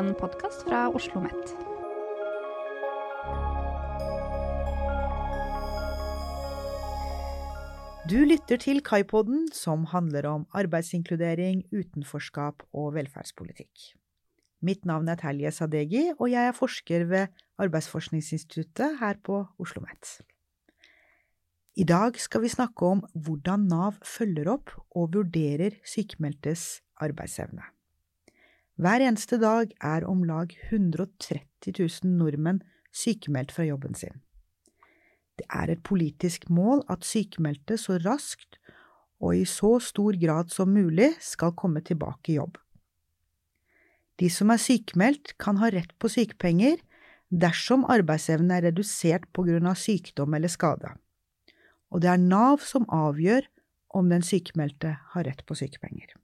en podkast fra Oslo OsloMet. Du lytter til Kaipodden, som handler om arbeidsinkludering, utenforskap og velferdspolitikk. Mitt navn er Telje Sadegi, og jeg er forsker ved Arbeidsforskningsinstituttet her på Oslo OsloMet. I dag skal vi snakke om hvordan Nav følger opp og vurderer sykemeldtes arbeidsevne. Hver eneste dag er om lag 130 000 nordmenn sykemeldt fra jobben sin. Det er et politisk mål at sykemeldte så raskt og i så stor grad som mulig skal komme tilbake i jobb. De som er sykemeldt, kan ha rett på sykepenger dersom arbeidsevnen er redusert på grunn av sykdom eller skade, og det er Nav som avgjør om den sykemeldte har rett på sykepenger.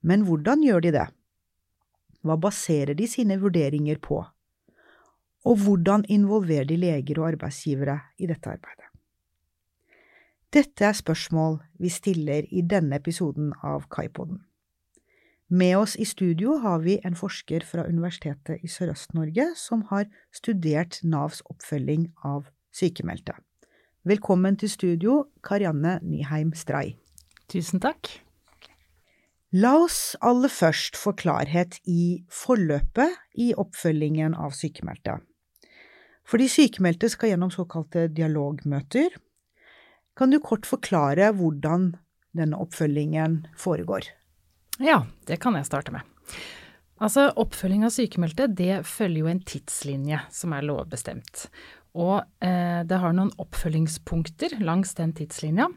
Men hvordan gjør de det? Hva baserer de sine vurderinger på? Og hvordan involverer de leger og arbeidsgivere i dette arbeidet? Dette er spørsmål vi stiller i denne episoden av Kaipoden. Med oss i studio har vi en forsker fra Universitetet i Sørøst-Norge som har studert Navs oppfølging av sykemeldte. Velkommen til studio, Karianne Nyheim Stray. Tusen takk. La oss aller først få klarhet i forløpet i oppfølgingen av sykemeldte. For de sykemeldte skal gjennom såkalte dialogmøter. Kan du kort forklare hvordan denne oppfølgingen foregår? Ja, det kan jeg starte med. Altså, Oppfølging av sykemeldte det følger jo en tidslinje som er lovbestemt. Og eh, det har noen oppfølgingspunkter langs den tidslinja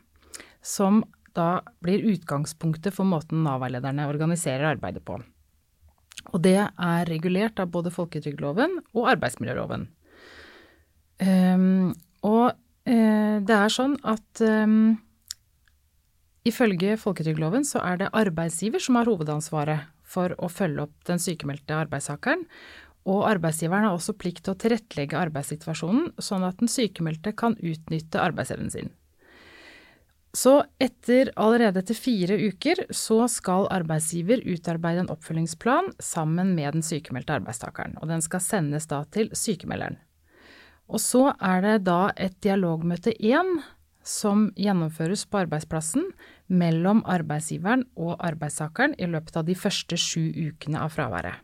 som da blir utgangspunktet for måten Nav-veilederne organiserer arbeidet på. Og det er regulert av både folketrygdloven og arbeidsmiljøloven. Um, og uh, det er sånn at um, Ifølge folketrygdloven så er det arbeidsgiver som har hovedansvaret for å følge opp den sykemeldte arbeidstakeren, og arbeidsgiveren har også plikt til å tilrettelegge arbeidssituasjonen sånn at den sykemeldte kan utnytte arbeidsevnen sin. Så etter allerede etter fire uker så skal arbeidsgiver utarbeide en oppfølgingsplan sammen med den sykemeldte arbeidstakeren, og den skal sendes da til sykemelderen. Og så er det da et dialogmøte én som gjennomføres på arbeidsplassen mellom arbeidsgiveren og arbeidstakeren i løpet av de første sju ukene av fraværet.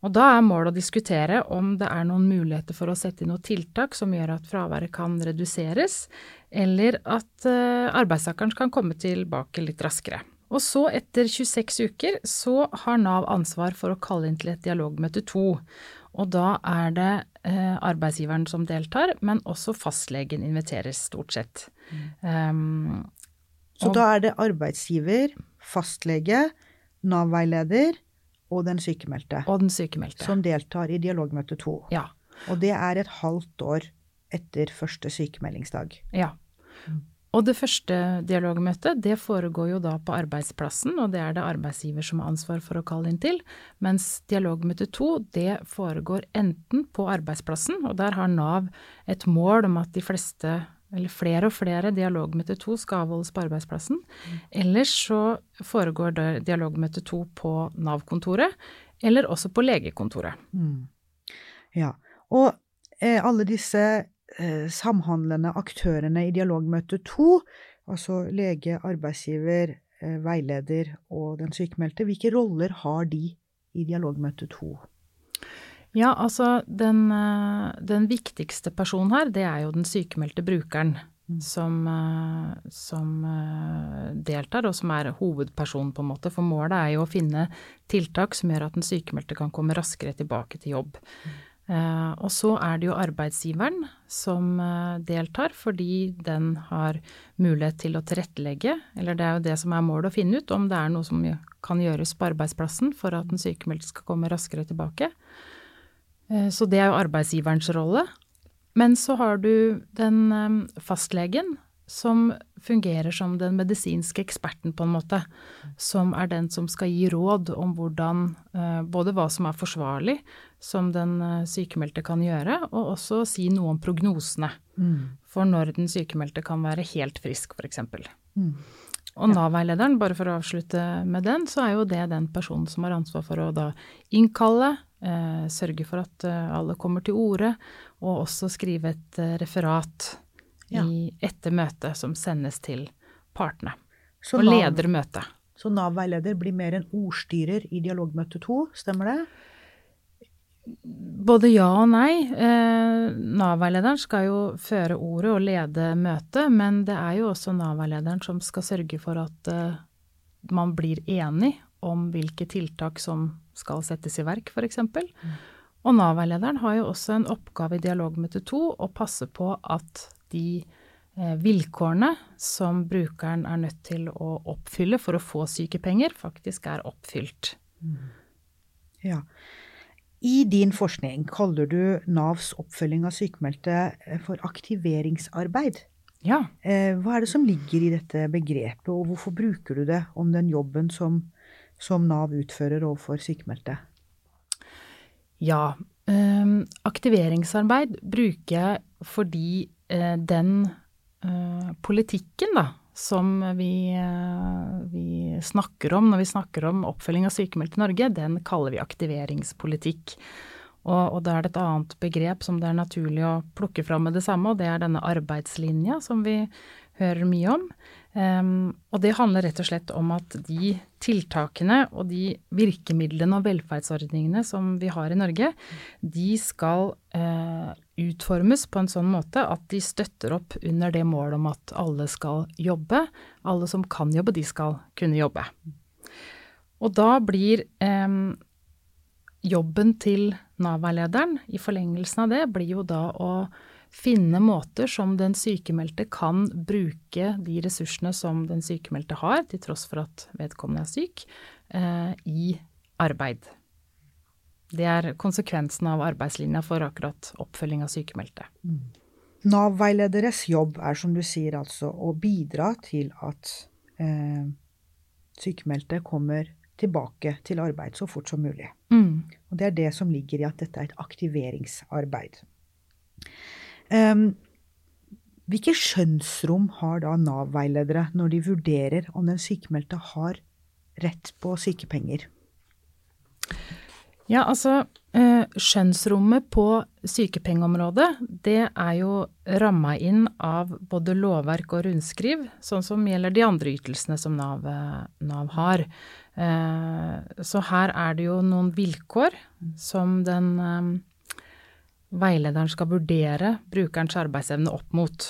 Og da er målet å diskutere om det er noen muligheter for å sette inn noen tiltak som gjør at fraværet kan reduseres, eller at uh, arbeidstakeren kan komme tilbake litt raskere. Og så, etter 26 uker, så har Nav ansvar for å kalle inn til et dialogmøte to. Og da er det eh, arbeidsgiveren som deltar, men også fastlegen inviteres stort sett. Um, så da er det arbeidsgiver, fastlege, Nav-veileder og den sykemeldte. Og den sykemeldte. Som deltar i dialogmøte to. Ja. Og det er et halvt år etter første sykemeldingsdag. Ja. Og det første dialogmøtet det foregår jo da på arbeidsplassen, og det er det arbeidsgiver som har ansvar for å kalle inn til. Mens dialogmøte to det foregår enten på arbeidsplassen, og der har Nav et mål om at de fleste eller flere og flere dialogmøte to skal avholdes på arbeidsplassen. Ellers så foregår det dialogmøte to på Nav-kontoret, eller også på legekontoret. Mm. Ja, og eh, alle disse eh, samhandlende aktørene i dialogmøte to, altså lege, arbeidsgiver, eh, veileder og den sykemeldte, hvilke roller har de i dialogmøte to? Ja, altså den, eh, den, viktigste personen her, det er jo den sykemeldte brukeren. Mm. Som, eh, som, eh, deltar, og som er hovedpersonen, på en måte. For målet er jo å finne tiltak som gjør at den sykemeldte kan komme raskere tilbake til jobb. Mm. Uh, og så er det jo arbeidsgiveren som uh, deltar, fordi den har mulighet til å tilrettelegge, eller det er jo det som er målet å finne ut, om det er noe som kan gjøres på arbeidsplassen for at den sykemeldte skal komme raskere tilbake. Eh, så det er jo arbeidsgiverens rolle. Men så har du den eh, fastlegen som fungerer som den medisinske eksperten, på en måte. Som er den som skal gi råd om hvordan eh, Både hva som er forsvarlig, som den sykemeldte kan gjøre, og også si noe om prognosene. Mm. For når den sykemeldte kan være helt frisk, f.eks. Mm. Og Nav-veilederen, bare for å avslutte med den, så er jo det den personen som har ansvar for å da innkalle, sørge for at eh, alle kommer til orde, og også skrive et eh, referat Ja. i, etter møtet som sendes til partene. Så og Nav- leder møtet. Så Nav-veileder blir mer en ordstyrer i dialogmøte to, stemmer det? Både ja og nei. Eh, Nav-veilederen skal jo føre ordet og lede møtet, men det er jo også Nav-veilederen som skal sørge for at eh, man blir enig om hvilke tiltak som skal settes i verk, f.eks. Og Nav-veilederen har jo også en oppgave i dialogmøte to å passe på at de eh, vilkårene som brukeren er nødt til å oppfylle for å få sykepenger, faktisk er oppfylt. Ja. I din forskning kaller du Navs oppfølging av sykemeldte eh, for aktiveringsarbeid. Ja. Eh, Hva er det som ligger i dette begrepet, og hvorfor bruker du det om den jobben som, som Nav utfører overfor sykmeldte? Ja. ehm, aktiveringsarbeid bruker jeg fordi eh, den eh, politikken da, som vi, eh, vi snakker om når vi snakker om oppfølging av sykemeldte i Norge, den kaller vi aktiveringspolitikk. Og, og da er det et annet begrep som det er naturlig å plukke fram med det samme, og det er denne arbeidslinja som vi hører mye om. Ehm, og det handler rett og slett om at de tiltakene og de virkemidlene og velferdsordningene som vi har i Norge, de skal uh, utformes på en sånn måte at de støtter opp under det målet om at alle skal jobbe. Alle som kan jobbe, de skal kunne jobbe. Og da blir um, jobben til Nav-veilederen i forlengelsen av det, blir jo da å finne måter som den sykemeldte kan bruke de ressursene som den sykemeldte har, til tross for at vedkommende er syk, eh, i arbeid. Det er konsekvensen av arbeidslinja for akkurat oppfølging av sykemeldte. Nav-veilederes jobb er, som du sier, altså å bidra til at eh, sykemeldte kommer tilbake til arbeid så fort som mulig. Mm. Og det er det som ligger i at dette er et aktiveringsarbeid. Em, hvilke skjønnsrom har da Nav-veiledere når de vurderer om den sykemeldte har rett på sykepenger? Ja, altså eh, skjønnsrommet på sykepengeområdet, det er jo ramma inn av både lovverk og rundskriv, sånn som gjelder de andre ytelsene som Nav, eh, Nav har. Eh, så her er det jo noen vilkår som den veilederen skal vurdere brukerens arbeidsevne opp mot.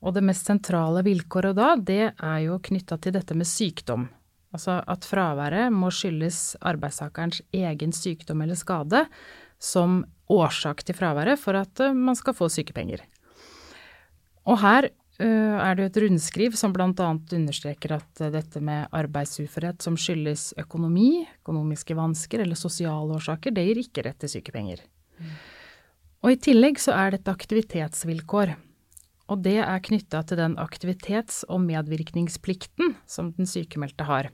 Og det mest sentrale vilkåret da, det er jo knytta til dette med sykdom. Altså at fraværet må skyldes arbeidstakerens egen sykdom eller skade som årsak til fraværet for at eh, man skal få sykepenger. Og her eh, er det jo et rundskriv som bl.a. understreker at eh, dette med arbeidsuførhet som skyldes økonomi, økonomiske vansker eller sosiale årsaker, det gir ikke rett til sykepenger. Og i tillegg så er det et aktivitetsvilkår. Og det er knytta til den aktivitets- og medvirkningsplikten som den sykemeldte har.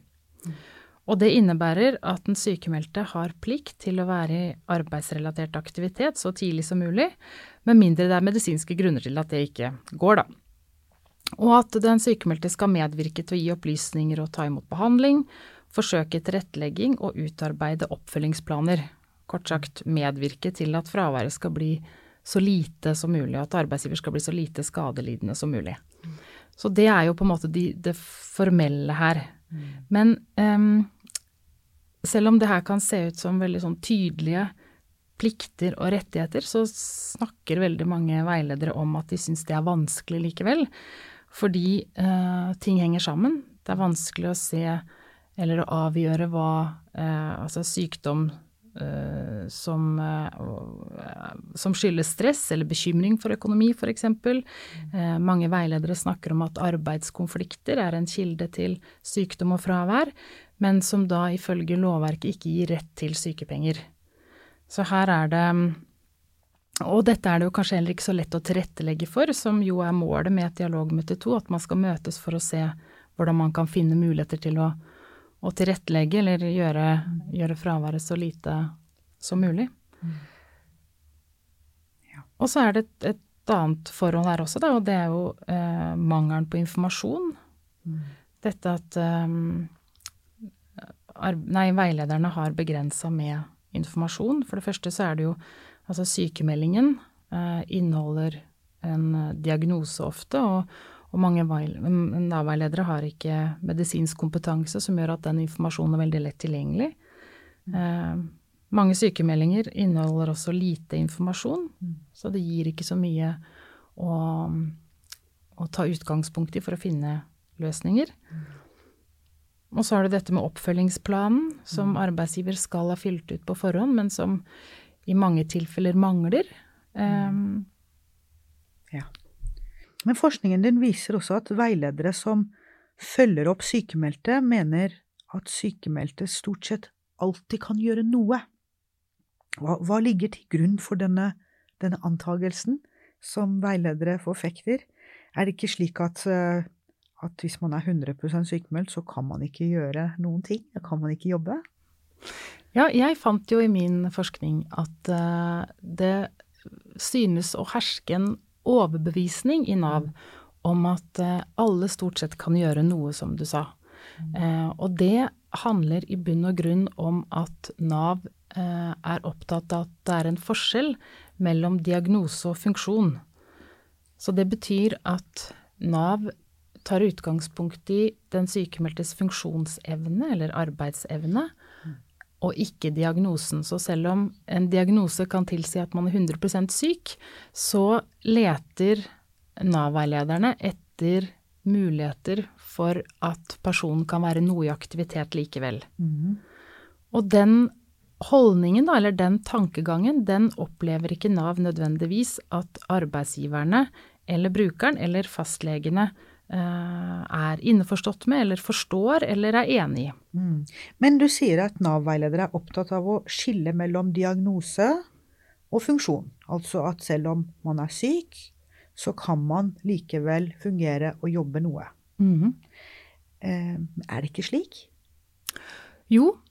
Og det innebærer at den sykemeldte har plikt til å være i arbeidsrelatert aktivitet så tidlig som mulig, med mindre det er medisinske grunner til at det ikke går, da. Og at den sykemeldte skal medvirke til å gi opplysninger og ta imot behandling, forsøke tilrettelegging og utarbeide oppfølgingsplaner. Kort sagt medvirke til at fraværet skal bli så lite som mulig, og at arbeidsgiver skal bli så lite skadelidende som mulig. Så det er jo på en måte de, det formelle her. Men um, selv om det her kan se ut som veldig sånn tydelige plikter og rettigheter, så snakker veldig mange veiledere om at de syns det er vanskelig likevel. Fordi uh, ting henger sammen. Det er vanskelig å se eller å avgjøre hva uh, altså sykdom som, eh, eh, som skyldes stress eller bekymring for økonomi f.eks. Uh, mange veiledere snakker om at arbeidskonflikter er en kilde til sykdom og fravær, men som da ifølge lovverket ikke gir rett til sykepenger. Så her er det Og dette er det jo kanskje heller ikke så lett å tilrettelegge for, som jo er målet med et dialogmøte to, at man skal møtes for å se hvordan man kan finne muligheter til å, å tilrettelegge eller gjøre, gjøre fraværet så lite som mulig. Og så er det et, et annet forhold her også, da, og det er jo eh, mangelen på informasjon. dette at um, nei, veilederne har begrensa med informasjon. For det første så er det jo altså sykemeldingen eh, inneholder en uh, diagnose ofte, og, og mange Nav-veiledere har ikke medisinsk kompetanse som gjør at den informasjonen er veldig lett tilgjengelig. Eh, mange sykemeldinger inneholder også lite informasjon, mm. så det gir ikke så mye å, å ta utgangspunkt i for å finne løsninger. Mm. Og så har du dette med oppfølgingsplanen, som mm. arbeidsgiver skal ha fylt ut på forhånd, men som i mange tilfeller mangler. Um. Men forskningen din viser også at veiledere som følger opp sykemeldte, mener at sykemeldte stort sett alltid kan gjøre noe. Hva, hva ligger til grunn for denne, denne antagelsen som veiledere forfekter? Er det ikke slik at uh, at hvis man er 100% sykemeldt, så kan man ikke gjøre noen ting. Da kan man ikke jobbe. Ja, jeg fant jo i min forskning at uh, det synes å herske en overbevisning i Nav om at uh, alle stort sett kan gjøre noe, som du sa. Uh, og det handler i bunn og grunn om at Nav er opptatt av at det er en forskjell mellom diagnose og funksjon. Så det betyr at Nav tar utgangspunkt i den sykemeldtes funksjonsevne eller arbeidsevne, og ikke diagnosen. Så selv om en diagnose kan tilsi at man er 100 syk, så leter Nav-veilederne etter muligheter for at personen kan være noe i aktivitet likevel. Mm. Og den holdningen, da, eller den tankegangen, den opplever ikke Nav nødvendigvis at arbeidsgiverne eller brukeren eller fastlegene er innforstått med, eller forstår, eller er enig i. Mm. Men du sier at Nav-veiledere er opptatt av å skille mellom diagnose og funksjon. Altså at selv om man er syk, så kan man likevel fungere og jobbe noe. Mm. Eh, er det ikke slik? Jo, Eh,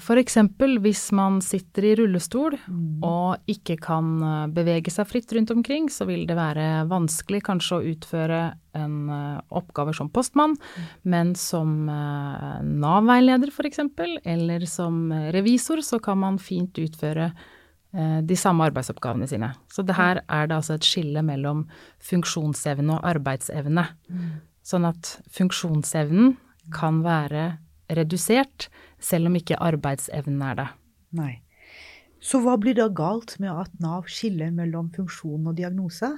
F.eks. hvis man sitter i rullestol mm. og ikke kan eh, bevege seg fritt rundt omkring, så vil det være vanskelig kanskje å utføre en eh, oppgave som postmann, mm. men som Nav-veileder f.eks., eller som revisor, så kan man fint utføre de samme arbeidsoppgavene sine. Så det her er det altså et skille mellom funksjonsevne og arbeidsevne. Mm. Sånn at funksjonsevnen kan være redusert selv om ikke arbeidsevnen er det. Nei. Så hva blir da galt med at Nav skiller mellom funksjon og diagnose?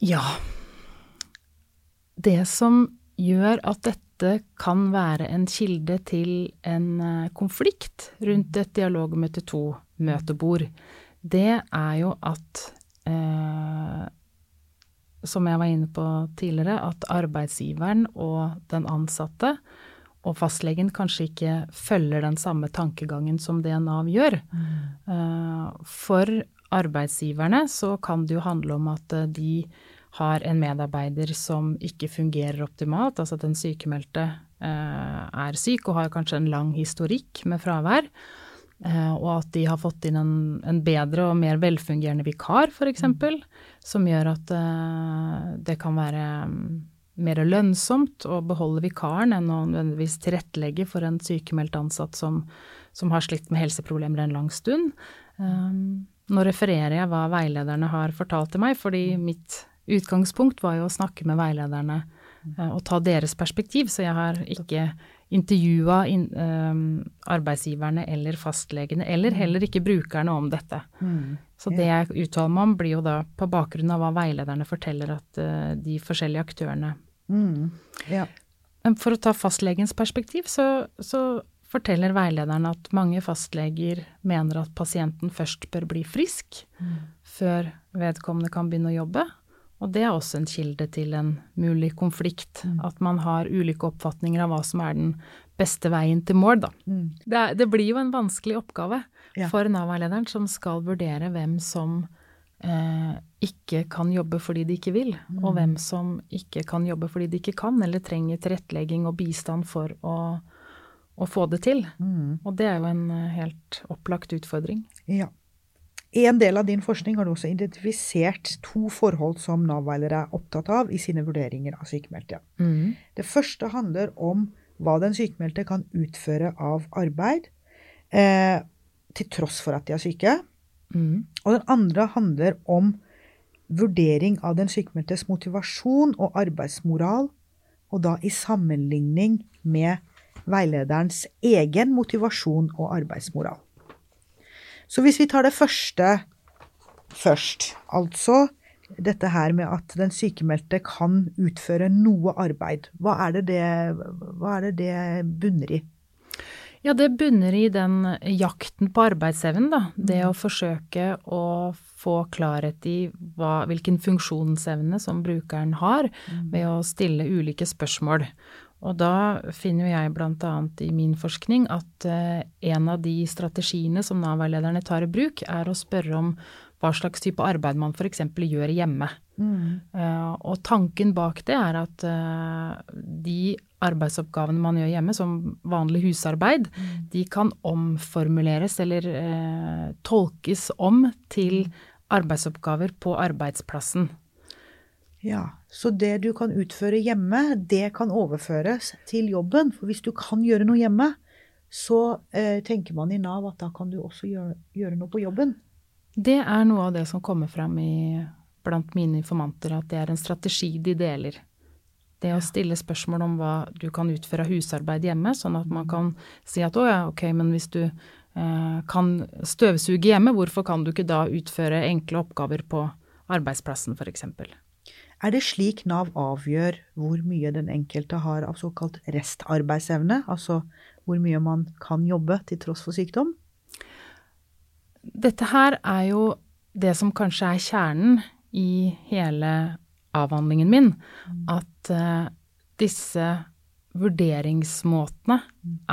Ja Det som gjør at dette kan være en kilde til en eh, konflikt rundt et dialogmøte to-møtebord, det er jo at eh, som jeg var inne på tidligere, at arbeidsgiveren og den ansatte og fastlegen kanskje ikke følger den samme tankegangen som det Nav gjør. Mm. For arbeidsgiverne så kan det jo handle om at eh, de har en medarbeider som ikke fungerer optimalt, altså at den sykemeldte eh, er syk og har kanskje en lang historikk med fravær. Og at de har fått inn en, en bedre og mer velfungerende vikar, f.eks., mm. som gjør at det kan være mer lønnsomt å beholde vikaren enn å nødvendigvis tilrettelegge for en sykemeldt ansatt som, som, har slitt med helseproblemer en lang stund. Um, nå refererer jeg hva veilederne har fortalt til meg, fordi mitt utgangspunkt var jo å snakke med veilederne og ta deres perspektiv, så jeg har ikke intervjua in, um, arbeidsgiverne eller fastlegene, eller heller ikke brukerne om dette. Mm. Så det jeg uttaler meg om, blir jo da på bakgrunn av hva veilederne forteller at uh, de forskjellige aktørene Mm, ja. For å ta fastlegens perspektiv, så, så forteller veilederen at mange fastleger mener at pasienten først bør bli frisk mm. før vedkommende kan begynne å jobbe. Og det er også en kilde til en mulig konflikt. Mm. At man har ulike oppfatninger av hva som er den beste veien til mål, da. Mm. Det, det, blir jo en vanskelig oppgave ja. for Nav-veilederen som skal vurdere hvem som eh, ikke kan jobbe fordi de ikke vil, mm. og hvem som ikke kan jobbe fordi de ikke kan, eller trenger tilrettelegging og bistand for å, å få det til. Mm. Og det er jo en eh, helt opplagt utfordring. Ja. I en del av din forskning har du også identifisert to forhold som Nav-veilere er opptatt av i sine vurderinger av sykemeldte. Mm. Det første handler om hva den sykemeldte kan utføre av arbeid eh, til tross for at de er syke. Mm. Og den andre handler om vurdering av den sykemeldtes motivasjon og arbeidsmoral, og da i sammenligning med veilederens egen motivasjon og arbeidsmoral. Så hvis vi tar det første først, altså dette her med at den sykemeldte kan utføre noe arbeid, hva er det det, er det, det bunner i? Ja, det bunner i den jakten på arbeidsevnen, da. Det å forsøke å få klarhet i hva, hvilken funksjonsevne som brukeren har, ved å stille ulike spørsmål. Og da finner jeg bl.a. i min forskning at eh, en av de strategiene som Nav-veilederne tar i bruk, er å spørre om hva slags type arbeid man f.eks. gjør hjemme. Mm. og tanken bak det er at eh, de arbeidsoppgavene man gjør hjemme, som vanlig husarbeid, de kan omformuleres eller eh, tolkes om til arbeidsoppgaver på arbeidsplassen. Ja, Så det du kan utføre hjemme, det kan overføres til jobben. For hvis du kan gjøre noe hjemme, så eh, tenker man i Nav at da kan du også gjøre, gjøre noe på jobben. Det er noe av det som kommer fram i, blant mine informanter, at det er en strategi de deler. Det å stille spørsmål om hva du kan utføre av husarbeid hjemme, sånn at man kan si at å ja, ok, men hvis du eh, kan støvsuge hjemme, hvorfor kan du ikke da utføre enkle oppgaver på arbeidsplassen f.eks.? Er det slik Nav avgjør hvor mye den enkelte har av såkalt restarbeidsevne? Altså hvor mye man kan jobbe til tross for sykdom? Dette her er jo det som kanskje er kjernen i hele avhandlingen min. At uh, disse vurderingsmåtene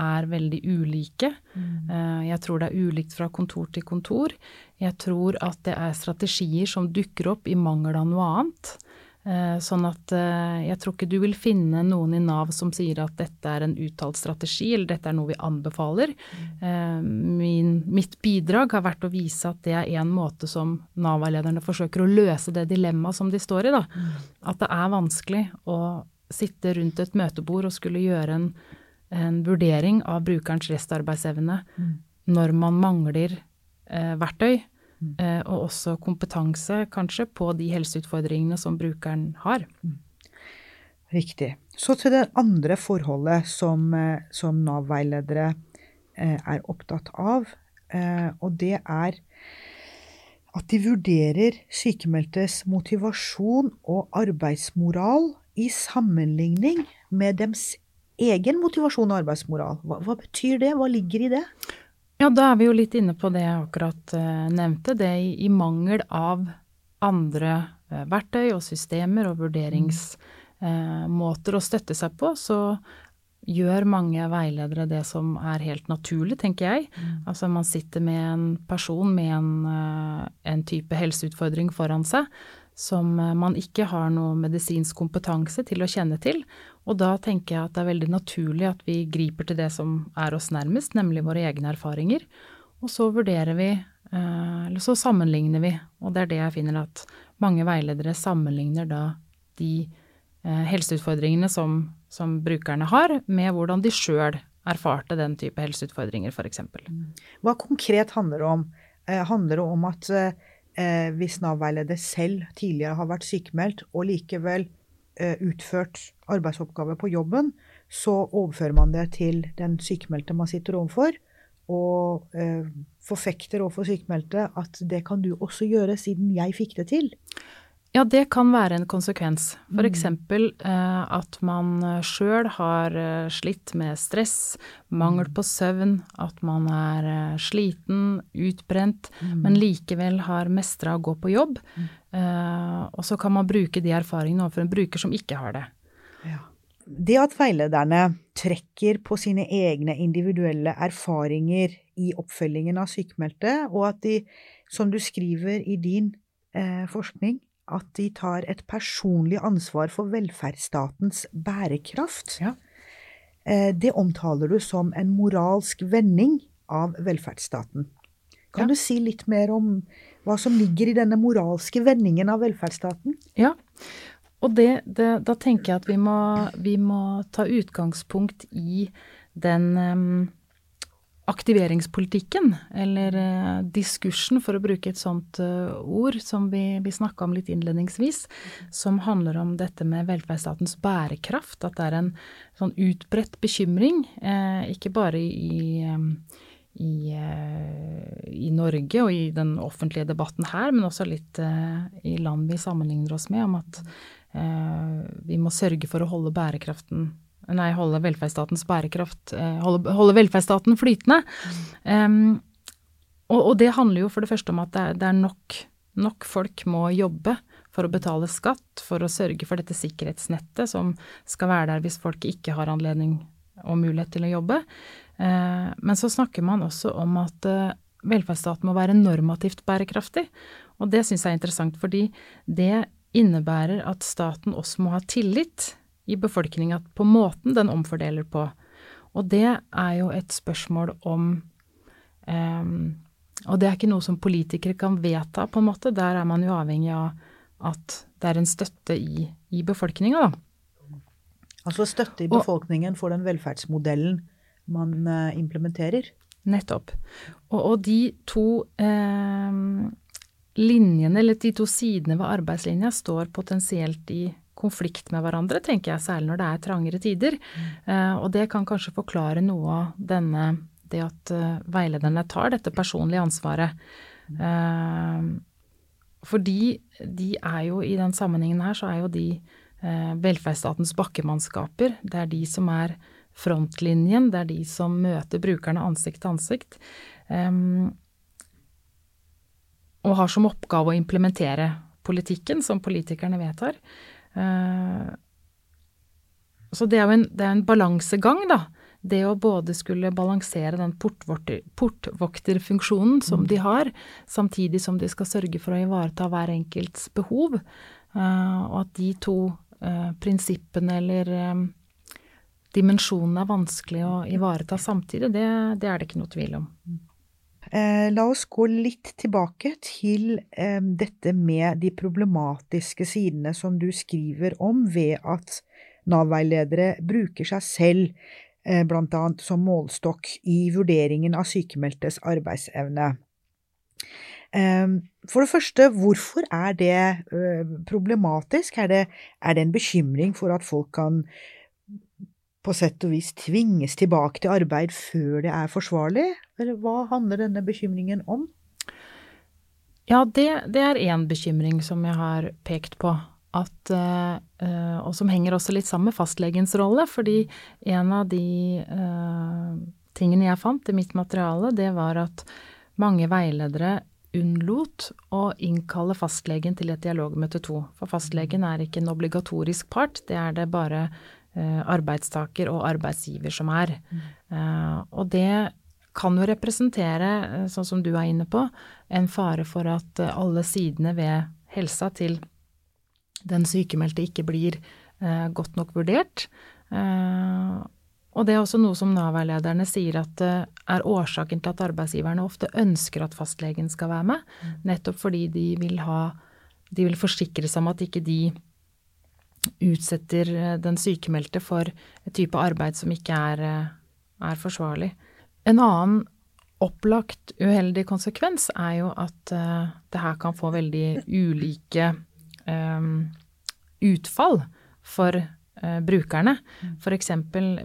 er veldig ulike. Uh, jeg tror det er ulikt fra kontor til kontor. Jeg tror at det er strategier som dukker opp i mangel av noe annet. Eh, Sånn at eh, jeg tror ikke du vil finne noen i Nav som sier at dette er en uttalt strategi, eller dette er noe vi anbefaler. Eh, Min, mitt bidrag har vært å vise at det er en måte som Nav-lederne forsøker å løse det dilemmaet som de står i. Da. At det er vanskelig å sitte rundt et møtebord og skulle gjøre en, en vurdering av brukerens restarbeidsevne når man mangler eh, verktøy. Eh, og også kompetanse, kanskje, på de helseutfordringene som brukeren har. Riktig. Så til det andre forholdet som, eh, som Nav-veiledere eh, er opptatt av, og det er at de vurderer sykemeldtes motivasjon og arbeidsmoral i sammenligning med dems egen motivasjon og arbeidsmoral. Hva, hva betyr det? Hva ligger i det? Ja, da er vi jo litt inne på det jeg akkurat eh, nevnte. Det i, i mangel av andre eh, verktøy og systemer og vurderingsmåter å støtte seg på, så gjør mange veiledere det som er helt naturlig, tenker jeg. Altså man sitter med en person med en, eh, en type helseutfordring foran seg som eh, man ikke har noe medisinsk kompetanse til å kjenne til. Og da tenker jeg at det er veldig naturlig at vi griper til det som er oss nærmest, nemlig våre egne erfaringer. Og så vurderer vi, eh, eller så sammenligner vi. Og det er det jeg finner at mange veiledere sammenligner da de eh, helseutfordringene som, som brukerne har, med hvordan de sjøl erfarte den type helseutfordringer, f.eks. Hva konkret handler det om? Eh, handler det om at hvis Nav-veileder selv tidligere har vært sykemeldt og likevel utført arbeidsoppgaver på jobben, så overfører man det til den sykmeldte man sitter overfor, og eh, forfekter overfor sykmeldte at det kan du også gjøre siden jeg fikk det til. Ja, det kan være en konsekvens. For eksempel eh, at man sjøl har eh, slitt med stress, mangel på søvn, at man er eh, sliten, utbrent, men likevel har mestra å gå på jobb. Eh, og så kan man bruke de erfaringene overfor en bruker som ikke har det. Det at veilederne trekker på sine egne individuelle erfaringer i oppfølgingen av sykemeldte, og at de, som du skriver i din eh, forskning, at de tar et personlig ansvar for velferdsstatens bærekraft, Ja. eh, det omtaler du som en moralsk vending av velferdsstaten. Kan Ja. du si litt mer om hva som ligger i denne moralske vendingen av velferdsstaten? Ja, og det, det, da tenker jeg at vi må, vi må ta utgangspunkt i den um, aktiveringspolitikken, eller uh, diskursen, for å bruke et sånt uh, ord som vi, vi snakka om litt innledningsvis, som handler om dette med velferdsstatens bærekraft. At det er en sånn utbredt bekymring, uh, ikke bare i, um, i, i, Norge og i den offentlige debatten her, men også litt i land vi sammenligner oss med, om at vi må sørge for å holde bærekraften Nei, holde velferdsstatens bærekraft eh, Holde, holde velferdsstaten flytende. Um, og, og, det handler jo for det første om at det er, det er nok, nok folk må jobbe for å betale skatt, for å sørge for dette sikkerhetsnettet som skal være der hvis folk ikke har anledning og mulighet til å jobbe. Eh, men så snakker man også om at eh, velferdsstaten må være normativt bærekraftig. Og det syns jeg er interessant, fordi det innebærer at staten også må ha tillit i befolkninga på måten den omfordeler på. Og det er jo et spørsmål om um, Og det er ikke noe som politikere kan vedta, på en måte. Der er man jo avhengig av at det er en støtte i, i befolkninga, da. Altså støtte i befolkningen for den velferdsmodellen man uh, implementerer? Nettopp. Og, og de to eh, linjene, eller de to sidene ved arbeidslinja, står potensielt i konflikt med hverandre, tenker jeg, særlig når det er trangere tider. Eh, og det kan kanskje forklare noe av denne det at eh, veilederne tar dette personlige ansvaret. Uh, fordi de er jo i den sammenhengen her, så er jo de uh, velferdsstatens bakkemannskaper. Det er de som er frontlinjen, det er de som møter brukerne ansikt til ansikt. Um, og har som oppgave å implementere politikken som politikerne vedtar. Uh, så det er jo en, det er en balansegang, da. Det å både skulle balansere den portvokterfunksjonen som de har, samtidig som de skal sørge for å ivareta hver enkelts behov, uh, og at de to uh, prinsippene eller dimensjonene er vanskelig å ivareta samtidig, det, det er det ikke noe tvil om. Eh, la oss gå litt tilbake til eh, dette med de problematiske sidene som du skriver om ved at Nav-veiledere bruker seg selv eh, blant annet som målstokk i vurderingen av sykemeldtes arbeidsevne. For det første, hvorfor er det problematisk? Er det, er det en bekymring for at folk kan på sett og vis tvinges tilbake til arbeid før det er forsvarlig? Eller hva handler denne bekymringen om? Ja, det, det er én bekymring som jeg har pekt på. At, uh, og som henger også litt sammen med fastlegens rolle. Fordi en av de uh, tingene jeg fant i mitt materiale, det var at mange veiledere unnlot å innkalle fastlegen til et dialogmøte to. For fastlegen er ikke en obligatorisk part, det er det bare Eh, arbeidstaker og arbeidsgiver som er. Mm. og det kan jo representere, eh, sånn som du er inne på, en fare for at alle sidene ved helsa til den sykemeldte ikke blir godt nok vurdert. Og det er også noe som Nav-veilederne sier at er årsaken til at arbeidsgiverne ofte ønsker at fastlegen skal være med, mm. nettopp fordi de vil ha De vil forsikre seg om at ikke de utsetter eh, den sykemeldte for et type arbeid som ikke er, eh, er forsvarlig. En annen opplagt uheldig konsekvens er jo at uh, det her kan få veldig ulike um, utfall for brukerne. Mm. F.eks.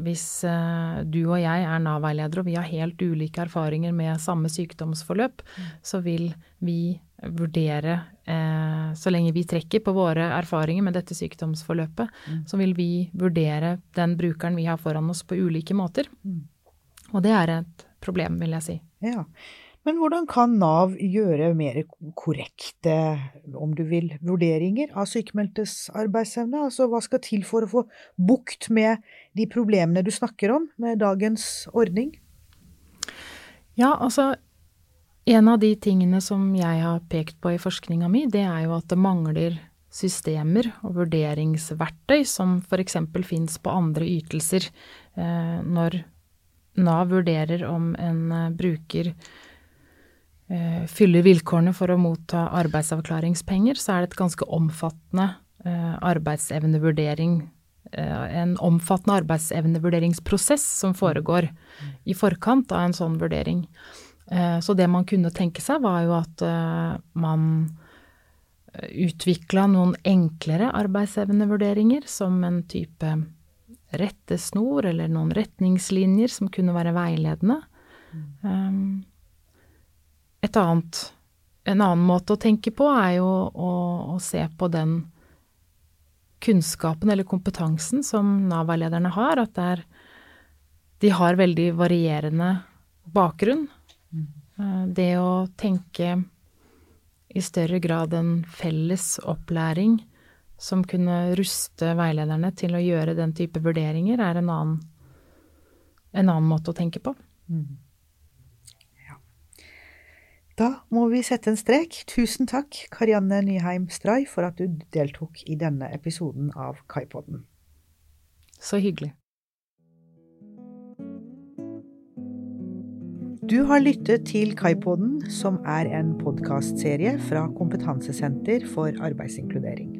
hvis uh, du og jeg er Nav-veiledere og vi har helt ulike erfaringer med samme sykdomsforløp, mm. så vil vi vurdere eh, Så lenge vi trekker på våre erfaringer med dette sykdomsforløpet, mm. så vil vi vurdere den brukeren vi har foran oss, på ulike måter. Og det er et problem, vil jeg si. Ja. Men hvordan kan Nav gjøre mer korrekte, om du vil, vurderinger av sykemeldtes arbeidsevne? Altså hva skal til for å få bukt med de problemene du snakker om med dagens ordning? Ja, altså en av de tingene som jeg har pekt på i forskninga mi, det er jo at det mangler systemer og vurderingsverktøy som f.eks. fins på andre ytelser. Eh, når Nav vurderer om en eh, bruker fyller vilkårene for å motta arbeidsavklaringspenger, så er det et ganske omfattende eh, arbeidsevnevurdering eh, en omfattende arbeidsevnevurderingsprosess som foregår i forkant av en sånn vurdering. Eh, så det man kunne tenke seg, var jo at eh, man utvikla noen enklere arbeidsevnevurderinger som en type rettesnor eller noen retningslinjer som kunne være veiledende. Mm. Annet, en annen måte å tenke på er jo å, å se på den kunnskapen eller kompetansen som Nav-veilederne har, at er, de har veldig varierende bakgrunn. Mm. Det å tenke i større grad en felles opplæring som kunne ruste veilederne til å gjøre den type vurderinger, er en annen, en annen måte å tenke på. Mm. Da må vi sette en strek. Tusen takk, Karianne Nyheim Stray, for at du deltok i denne episoden av Kaipodden. Så hyggelig. Du har lyttet til Kaipodden, som er en podkastserie fra Kompetansesenter for arbeidsinkludering.